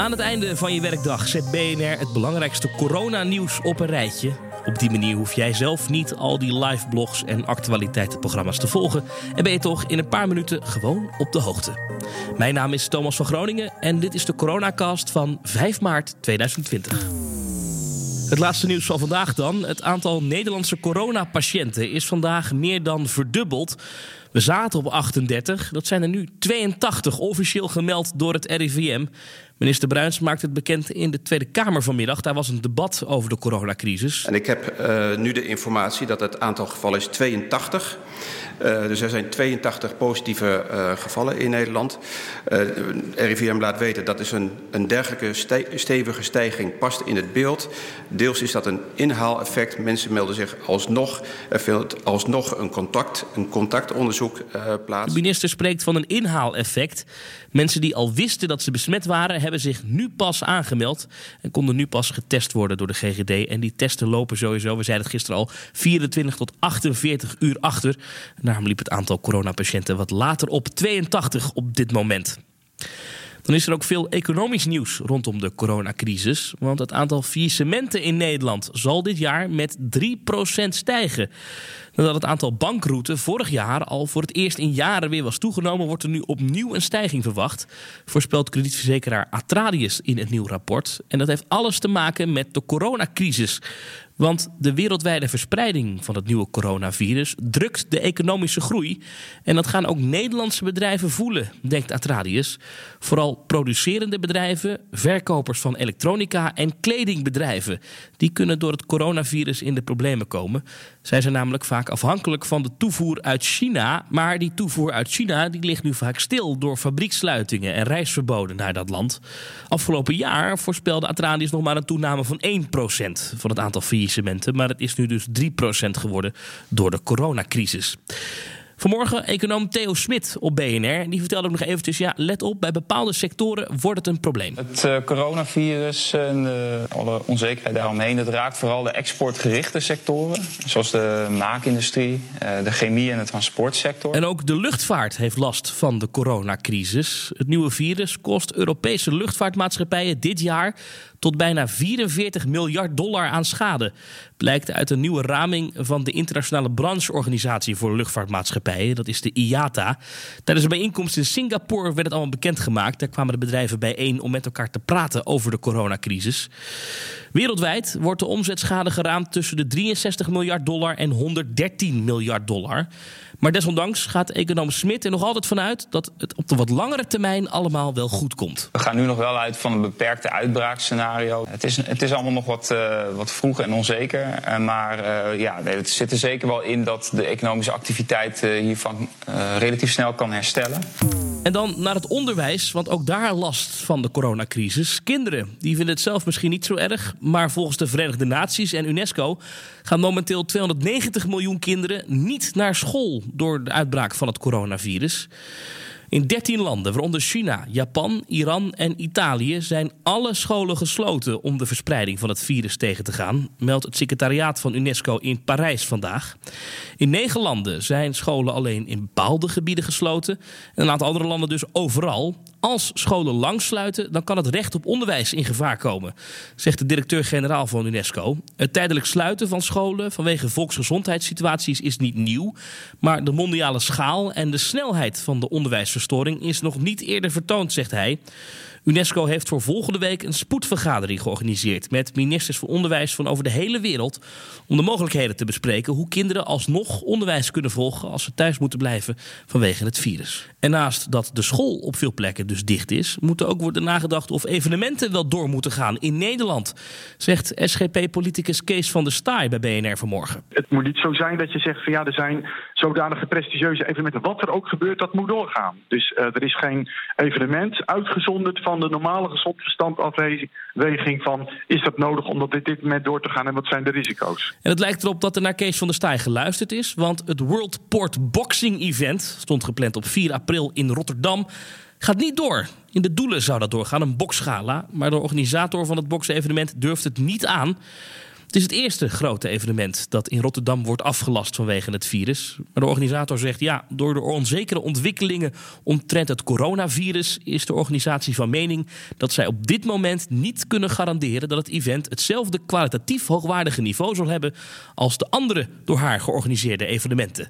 Aan het einde van je werkdag zet BNR het belangrijkste coronanieuws op een rijtje. Op die manier hoef jij zelf niet al die live blogs en actualiteitenprogramma's te volgen. En ben je toch in een paar minuten gewoon op de hoogte. Mijn naam is Thomas van Groningen en dit is de Coronacast van 5 maart 2020. Het laatste nieuws van vandaag dan. Het aantal Nederlandse coronapatiënten is vandaag meer dan verdubbeld. We zaten op 38, dat zijn er nu 82 officieel gemeld door het RIVM. Minister Bruins maakt het bekend in de Tweede Kamer vanmiddag. Daar was een debat over de coronacrisis. En ik heb uh, nu de informatie dat het aantal gevallen is 82. Uh, dus er zijn 82 positieve uh, gevallen in Nederland. RIVM laat weten dat is een, een dergelijke ste stevige stijging past in het beeld. Deels is dat een inhaaleffect. Mensen melden zich alsnog. Er vindt alsnog een, contact, een contactonderzoek plaats. De minister spreekt van een inhaaleffect. Mensen die al wisten dat ze besmet waren, hebben zich nu pas aangemeld. En konden nu pas getest worden door de GGD. En die testen lopen sowieso, we zeiden het gisteren al, 24 tot 48 uur achter. Daarom liep het aantal coronapatiënten wat later op 82 op dit moment. Dan is er ook veel economisch nieuws rondom de coronacrisis. Want het aantal faillissementen in Nederland zal dit jaar met 3% stijgen. Nadat het aantal bankrouten vorig jaar al voor het eerst in jaren weer was toegenomen, wordt er nu opnieuw een stijging verwacht. Voorspelt kredietverzekeraar Atradius in het nieuw rapport. En dat heeft alles te maken met de coronacrisis. Want de wereldwijde verspreiding van het nieuwe coronavirus drukt de economische groei. En dat gaan ook Nederlandse bedrijven voelen, denkt Atradius. Vooral producerende bedrijven, verkopers van elektronica en kledingbedrijven. Die kunnen door het coronavirus in de problemen komen. Zij zijn namelijk vaak afhankelijk van de toevoer uit China. Maar die toevoer uit China die ligt nu vaak stil door fabrieksluitingen en reisverboden naar dat land. Afgelopen jaar voorspelde Atradius nog maar een toename van 1% van het aantal faillissementen. Maar het is nu dus 3% geworden door de coronacrisis. Vanmorgen econoom Theo Smit op BNR. Die vertelde ook nog eventjes, ja, let op, bij bepaalde sectoren wordt het een probleem. Het uh, coronavirus en uh, alle onzekerheid daaromheen, dat raakt vooral de exportgerichte sectoren. Zoals de maakindustrie, uh, de chemie en de transportsector. En ook de luchtvaart heeft last van de coronacrisis. Het nieuwe virus kost Europese luchtvaartmaatschappijen dit jaar tot bijna 44 miljard dollar aan schade. Blijkt uit een nieuwe raming van de Internationale Brancheorganisatie voor Luchtvaartmaatschappijen. Dat is de IATA. Tijdens een bijeenkomst in Singapore werd het allemaal bekendgemaakt. Daar kwamen de bedrijven bijeen om met elkaar te praten over de coronacrisis. Wereldwijd wordt de omzetschade geraamd tussen de 63 miljard dollar en 113 miljard dollar. Maar desondanks gaat econoom Smit er nog altijd vanuit dat het op de wat langere termijn allemaal wel goed komt. We gaan nu nog wel uit van een beperkte uitbraakscenario. Het is, het is allemaal nog wat, uh, wat vroeg en onzeker. Uh, maar uh, ja, het zit er zeker wel in dat de economische activiteit hiervan relatief snel kan herstellen. En dan naar het onderwijs, want ook daar last van de coronacrisis. Kinderen, die vinden het zelf misschien niet zo erg, maar volgens de Verenigde Naties en UNESCO gaan momenteel 290 miljoen kinderen niet naar school door de uitbraak van het coronavirus. In 13 landen, waaronder China, Japan, Iran en Italië, zijn alle scholen gesloten om de verspreiding van het virus tegen te gaan, meldt het secretariaat van UNESCO in Parijs vandaag. In negen landen zijn scholen alleen in bepaalde gebieden gesloten en een aantal andere landen dus overal. Als scholen lang sluiten, dan kan het recht op onderwijs in gevaar komen, zegt de directeur-generaal van UNESCO. Het tijdelijk sluiten van scholen vanwege volksgezondheidssituaties is niet nieuw, maar de mondiale schaal en de snelheid van de onderwijsverstoring is nog niet eerder vertoond, zegt hij. UNESCO heeft voor volgende week een spoedvergadering georganiseerd met ministers van onderwijs van over de hele wereld om de mogelijkheden te bespreken hoe kinderen alsnog onderwijs kunnen volgen als ze thuis moeten blijven vanwege het virus. En naast dat de school op veel plekken dus dicht is, moet er ook worden nagedacht of evenementen wel door moeten gaan in Nederland, zegt SGP-politicus Kees van der Staaij bij BNR vanmorgen. Het moet niet zo zijn dat je zegt van ja, er zijn zodanige prestigieuze evenementen. Wat er ook gebeurt, dat moet doorgaan. Dus uh, er is geen evenement uitgezonderd van de normale gezond verstandafweging van is dat nodig om op dit moment door te gaan en wat zijn de risico's. En het lijkt erop dat er naar Kees van der Staaij geluisterd is, want het World Port Boxing Event stond gepland op 4 april in Rotterdam. Gaat niet door. In de doelen zou dat doorgaan, een boksgala. Maar de organisator van het boksevenement durft het niet aan. Het is het eerste grote evenement dat in Rotterdam wordt afgelast vanwege het virus. Maar de organisator zegt ja, door de onzekere ontwikkelingen omtrent het coronavirus is de organisatie van mening dat zij op dit moment niet kunnen garanderen dat het event hetzelfde kwalitatief hoogwaardige niveau zal hebben als de andere door haar georganiseerde evenementen.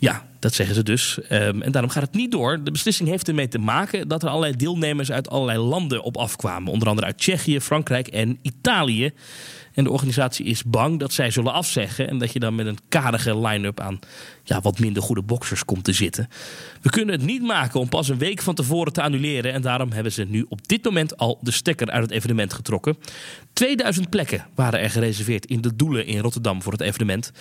Ja, dat zeggen ze dus. Ehm, en daarom gaat het niet door. De beslissing heeft ermee te maken dat er allerlei deelnemers uit allerlei landen op afkwamen. Onder andere uit Tsjechië, Frankrijk en Italië. En de organisatie is bang dat zij zullen afzeggen. En dat je dan met een karige line-up aan ja, wat minder goede boxers komt te zitten. We kunnen het niet maken om pas een week van tevoren te annuleren. En daarom hebben ze nu op dit moment al de stekker uit het evenement getrokken. 2000 plekken waren er gereserveerd in de doelen in Rotterdam voor het evenement.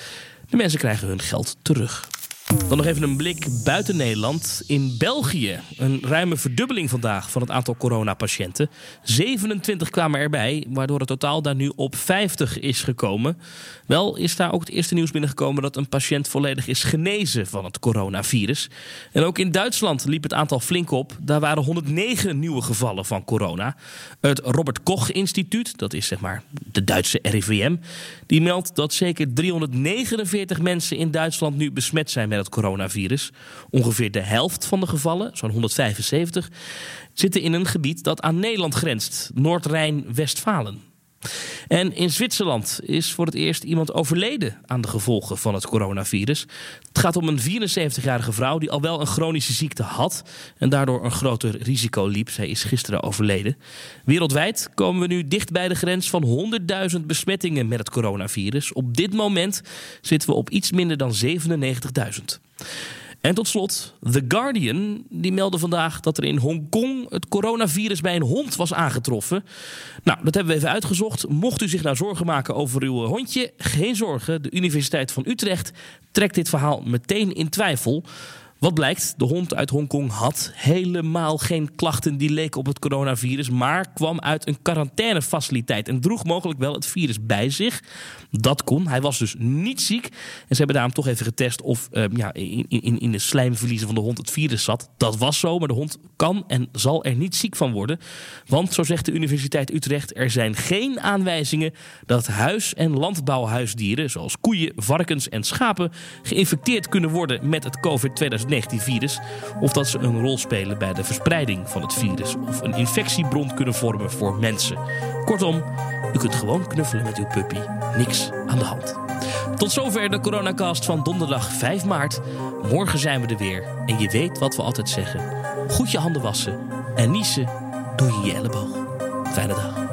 De mensen krijgen hun geld terug. Dan nog even een blik buiten Nederland. In België een ruime verdubbeling vandaag van het aantal coronapatiënten. 27 kwamen erbij, waardoor het totaal daar nu op 50 is gekomen. Wel is daar ook het eerste nieuws binnengekomen dat een patiënt volledig is genezen van het coronavirus. En ook in Duitsland liep het aantal flink op. Daar waren 109 nieuwe gevallen van corona. Het Robert Koch Instituut, dat is zeg maar de Duitse RIVM, die meldt dat zeker 349 mensen in Duitsland nu besmet zijn met het coronavirus. Ongeveer de helft van de gevallen, zo'n 175, zitten in een gebied dat aan Nederland grenst, Noord-Rijn-Westfalen. En in Zwitserland is voor het eerst iemand overleden aan de gevolgen van het coronavirus. Het gaat om een 74-jarige vrouw die al wel een chronische ziekte had en daardoor een groter risico liep. Zij is gisteren overleden. Wereldwijd komen we nu dicht bij de grens van 100.000 besmettingen met het coronavirus. Op dit moment zitten we op iets minder dan 97.000. En tot slot, The Guardian die meldde vandaag dat er in Hongkong het coronavirus bij een hond was aangetroffen. Nou, dat hebben we even uitgezocht. Mocht u zich nou zorgen maken over uw hondje, geen zorgen. De Universiteit van Utrecht trekt dit verhaal meteen in twijfel. Wat blijkt? De hond uit Hongkong had helemaal geen klachten die leken op het coronavirus, maar kwam uit een quarantainefaciliteit en droeg mogelijk wel het virus bij zich. Dat kon. Hij was dus niet ziek. En ze hebben daarom toch even getest of uh, ja, in, in, in de slijmverliezen van de hond het virus zat. Dat was zo, maar de hond kan en zal er niet ziek van worden. Want, zo zegt de Universiteit Utrecht, er zijn geen aanwijzingen dat huis- en landbouwhuisdieren, zoals koeien, varkens en schapen, geïnfecteerd kunnen worden met het COVID-2019-virus. Of dat ze een rol spelen bij de verspreiding van het virus. Of een infectiebron kunnen vormen voor mensen. Kortom, u kunt gewoon knuffelen met uw puppy. Niks aan de hand. Tot zover de coronacast van donderdag 5 maart. Morgen zijn we er weer. En je weet wat we altijd zeggen. Goed je handen wassen. En niezen doe je je elleboog. Fijne dag.